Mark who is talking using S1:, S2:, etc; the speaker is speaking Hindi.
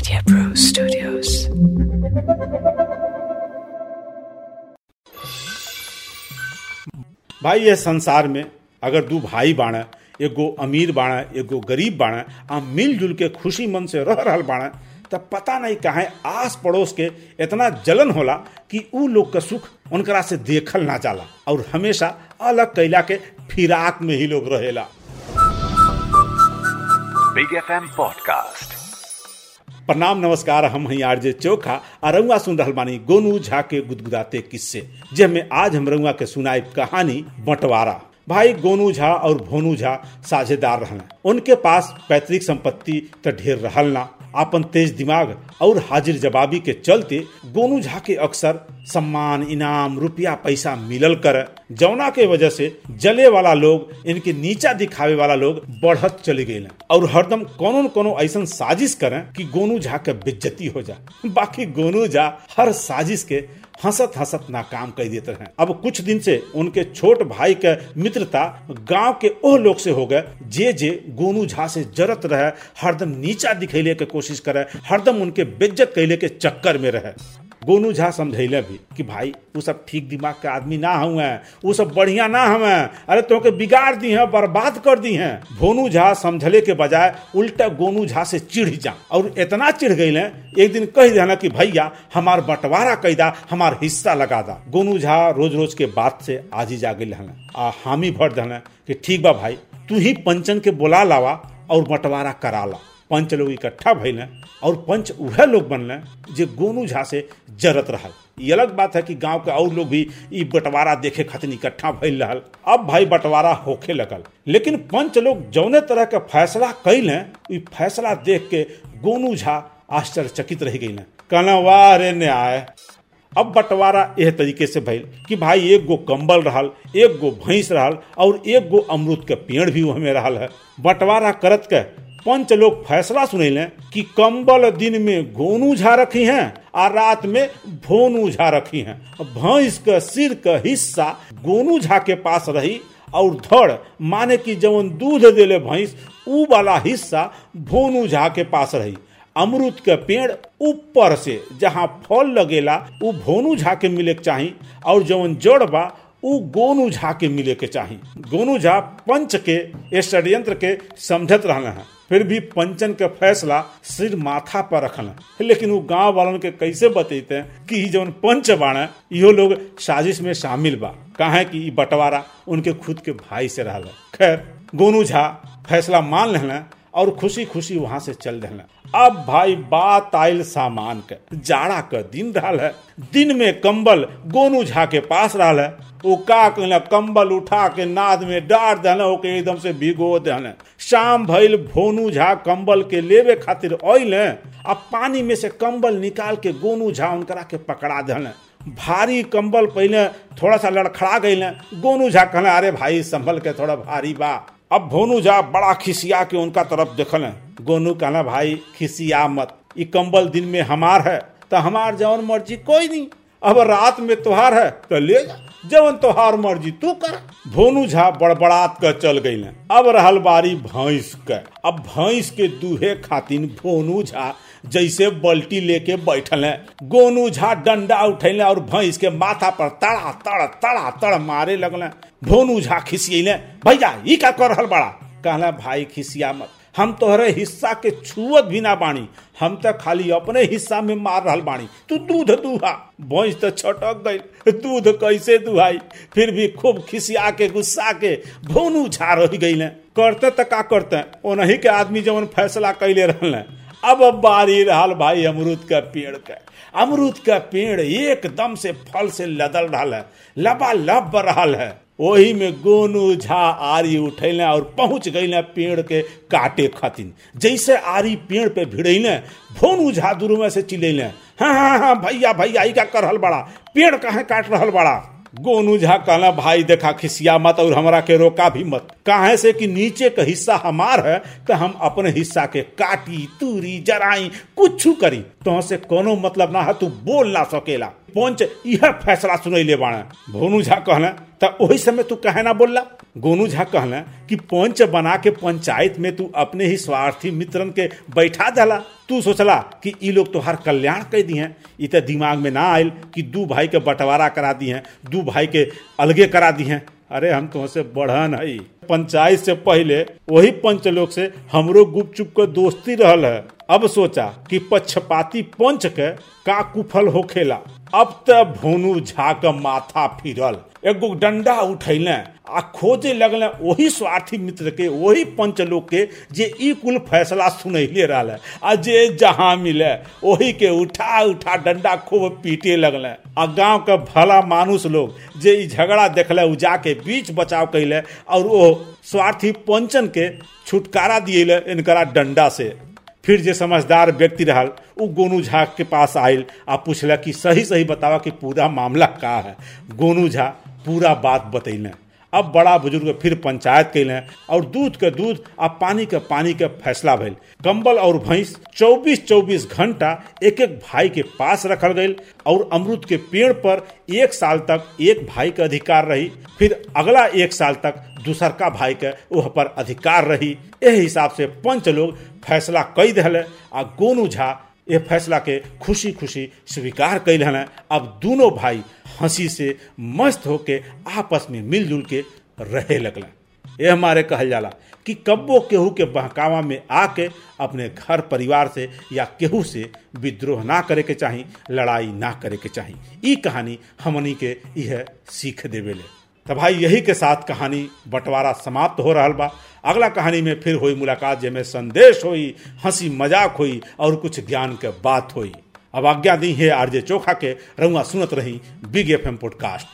S1: Media Pro Studios.
S2: भाई ये संसार में अगर दू भाई बाड़ा एगो अमीर बाड़ा एगो गरीब बाड़ा आ मिलजुल के खुशी मन से रह रहा बाड़ा तब पता नहीं कहे आस पड़ोस के इतना जलन होला कि ऊ लोग का सुख उनकरा से देखल ना जाला और हमेशा अलग कैला के फिराक में ही लोग रहेला
S3: Big FM Podcast.
S2: प्रणाम, नमस्कार, हम हैं आरजे चोखा, और रउआ सुन रहा बानी गोनू झा के गुदगुदाते किस्से जेमे आज हम रउआ के सुनाई कहानी, बंटवारा। भाई गोनू झा और भोनू झा साझेदार रहन, उनके पास पैतृक संपत्ति तो ढेर रहल ना। अपन तेज दिमाग और हाजिर जवाबी के चलते गोनू झा के अक्सर सम्मान, इनाम, रुपया, पैसा मिलल कर। जौना के वजह से जले वाला लोग, इनके नीचा दिखावे वाला लोग बढ़त चले गए और हरदम कोनो कोनो ऐसा साजिश करें कि गोनू झा के बेज्जती हो जाए। बाकी गोनू झा हर साजिश के हंसत हंसत नाकाम कर देते हैं। अब कुछ दिन से उनके छोट भाई के मित्रता गाँव के ओह लोग से हो गए। जे जे गोनू झा से जरत रहे, हरदम नीचा दिखेले के कोशिश करे। हरदम उनके बेज्जत कैले के चक्कर में रहे। गोनू झा समझैले भी कि भाई वो सब ठीक दिमाग के आदमी ना हुए वो सब बढ़िया ना हुए। अरे तो के बिगाड़ दी हैं, बर्बाद कर दी हैं। भोनू झा समझले के बजाय उल्टा गोनू झा से चिढ़ जा। और इतना चिढ़ गई एक दिन कह देना कि, भैया, हमार बंटवारा कैदा, हमार हिस्सा लगा दा। गोनू झा रोज रोज के बात से आज ही जा गई आ हामी भर दहन कि, ठीक बा भाई, तू ही पंचन के बोला लावा और बंटवारा करा ला। पंच लोग इकट्ठा भइल और पंच वह लोग बनल जो गोनू झा से जरत रहा ये अलग बात है कि गाँव के और लोग भी बंटवारा देखे खातिर इकट्ठा भैल रहल। अब भाई बंटवारा होखे लगल। लेकिन पंच लोग जौने तरह के फैसला कैले फैसला देख के गोनू झा आश्चर्यचकित रह गई कहना रे न्याय। अब बंटवारा यह तरीके से भइल कि भाई एक गो कंबल रहल, एक गो भैंस रहल और एक गो अमरूद के पेड़ भी वह में रहल है। बंटवारा करत के पंच लोग फैसला सुनैले कि कंबल दिन में गोनू झा रखी हैं और रात में भोनू झा रखी हैं। भैंस के सिर का हिस्सा गोनू झा के पास रही और धड़, माने कि जवन दूध देले भैंस, ऊ वाला हिस्सा भोनू झा के पास रही। अमरूद के पेड़ ऊपर से, जहाँ फल लगेला, ऊ भोनू झा के मिले के चाही और जवन जड़ बा, ऊ गोनू झा के मिले के चाही। गोनू झा पंच के षड्यंत्र के समझत रहना है। फिर भी पंचन के फैसला सिर माथा पर रखल लेकिन वो गाँव वालों के कैसे बतेते कि जौन पंच बाण इहो लोग साजिश में शामिल बा। कहा कि ई बंटवारा उनके खुद के भाई से रहा खैर, गोनू झा फैसला मान लेना और खुशी खुशी वहाँ से चल रहे अब भाई बात आयल सामान के। जाड़ा का दिन रहा है। दिन में कंबल गोनू झा के पास रहा है। वो का कहला कंबल उठा के नाद में डार देना ओके एकदम से भिगो देना। शाम भइल भोनू झा कंबल के लेवे खातिर ऑयल अब पानी में से कंबल निकाल के गोनू झा उनकरा के पकड़ा देना। भारी कंबल पहले थोड़ा सा लड़खड़ा गई गोनू झा कहना अरे भाई, संभल के थोड़ा भारी बा। अब भोनू झा बड़ा खिसिया के उनका तरफ़ देखल। गोनू कहना भाई, खिसिया मत। ये कंबल दिन में हमार है तो हमार जवन मर्ज़ी, कोई नहीं। अब रात में तुहार है तो ले जा। जवन तोहार मर्ज़ी तू कर। भोनू झा बड़बड़ात कर चल गई अब रहल बारी भैंस के। अब भैंस के दूहे खातिर भोनू झा जैसे बल्टी लेके बैठल। है गोनू झा डंडा उठैले और भैंस के माथा पर तड़ा, तड़ तड़ा, तड़ मारे लगल। भोनू झा खिसियले, भैया, ई का कर रहल बड़ा? कहला, भाई, खिसिया मत हम तोहरे हिस्सा के छुअत भी ना बाणी। हम तो खाली अपने हिस्सा में मार रहल बाणी। तू दूध दुहा। भैंस तो छटक गई दूध कैसे दुहाई? फिर भी खूब खिसिया के, गुस्सा के, भोनू झा रह गई करते तो का करते? ओनही के आदमी जवन फैसला कैले रहल। अब बारी रहा भाई अमरूद का पेड़ के। अमरूद का पेड़ एकदम से फल से लदल रहा है। लबा लब रहल है। वही में गोनू झा आरी उठैले और पहुँच गई पेड़ के काटे खातिर। जैसे आरी पेड़ पे भिड़ैले, भोनू झा दूर में से चिल्ले। हाँ हाँ हाँ भैया भैया का कर बड़ा? पेड़ कहे काट रहल बड़ा? गोनू झा कहला, भाई, देखा, खिसिया मत और हमरा के रोका भी मत। काहे से कि नीचे का हिस्सा हमार है तो हम अपने हिस्सा के काटी, तूरी, जराई, कुछ करी। तो से कोनो मतलब ना है, तू बोल ना सकेला। पंच यह फैसला सुनैले बाड़ा भोनू झा कहला, त वही समय तू कहे ना बोलला? गोनू झा कहला कि पंच बना के पंचायत में तू अपने ही स्वार्थी मित्रन के बैठा दला। तू सोचला कि ई लोग तोहार कल्याण कर दी हैं ई तो दिमाग में ना आयल कि दू भाई के बंटवारा करा दी हैं दू भाई के अलगे करा दी हैं अरे, हम तुमसे बढ़न है पंचायत से पहले वही पंच लोग से हमरो गुपचुप के दोस्ती रहल है। अब सोचा कि पक्षपाती पंच के का कुफल होखेला। अब त भोनू झा के माथा फिरल। एगो डंडा उठैले, आ खोजे लगले वही स्वार्थी मित्र के वही पंच लोग के, जे ई कुल फैसला सुनैले रहल, आ जे जहाँ मिले वही के उठा उठा डंडा खूब पीटे लगले। आ गाँव के भला मानुष लोग जे ई झगड़ा देखले उ जाके बीच बचाव कैले, और वो स्वार्थी पंचन के छुटकारा दिए इनकरा डंडा से। फिर जो समझदार व्यक्ति रहल, उ गोनू झा के पास आयल आ पूछला कि सही सही बतावा कि पूरा मामला का है। गोनू झा पूरा बात बतैले अब बड़ा बुज़ुर्ग फिर पंचायत कैले और दूध के दूध आ पानी के पानी के फैसला भइल कंबल और भैंस 24 24 घंटा एक एक भाई के पास रखल गई और अमरूद के पेड़ पर एक साल तक एक भाई के अधिकार रही। फिर अगला एक साल तक दूसर का भाई के वह पर अधिकार रही। यह हिसाब से पंच लोग फैसला कई दिले आ गोनू झा ये फैसला के खुशी खुशी स्वीकार कैल हन अब दोनों भाई हँसी से मस्त होके आपस में मिलजुल के रहे लगल। ये हमारे कहल जाला कि कब्बो केहू के बहकावा में आके अपने घर परिवार से या केहू से विद्रोह ना करे के चाही, लड़ाई ना करे के चाही। ई कहानी हमनी के यह सीख देवेले तो भाई यही के साथ कहानी बंटवारा समाप्त हो रहा बा। अगला कहानी में फिर हुई मुलाकात जैमें संदेश हुई, हँसी मज़ाक हुई और कुछ ज्ञान के बात हुई। अब आज्ञा दी है आरजे चोखा के रउआ सुनत रही बिग एफ़ एम पॉडकास्ट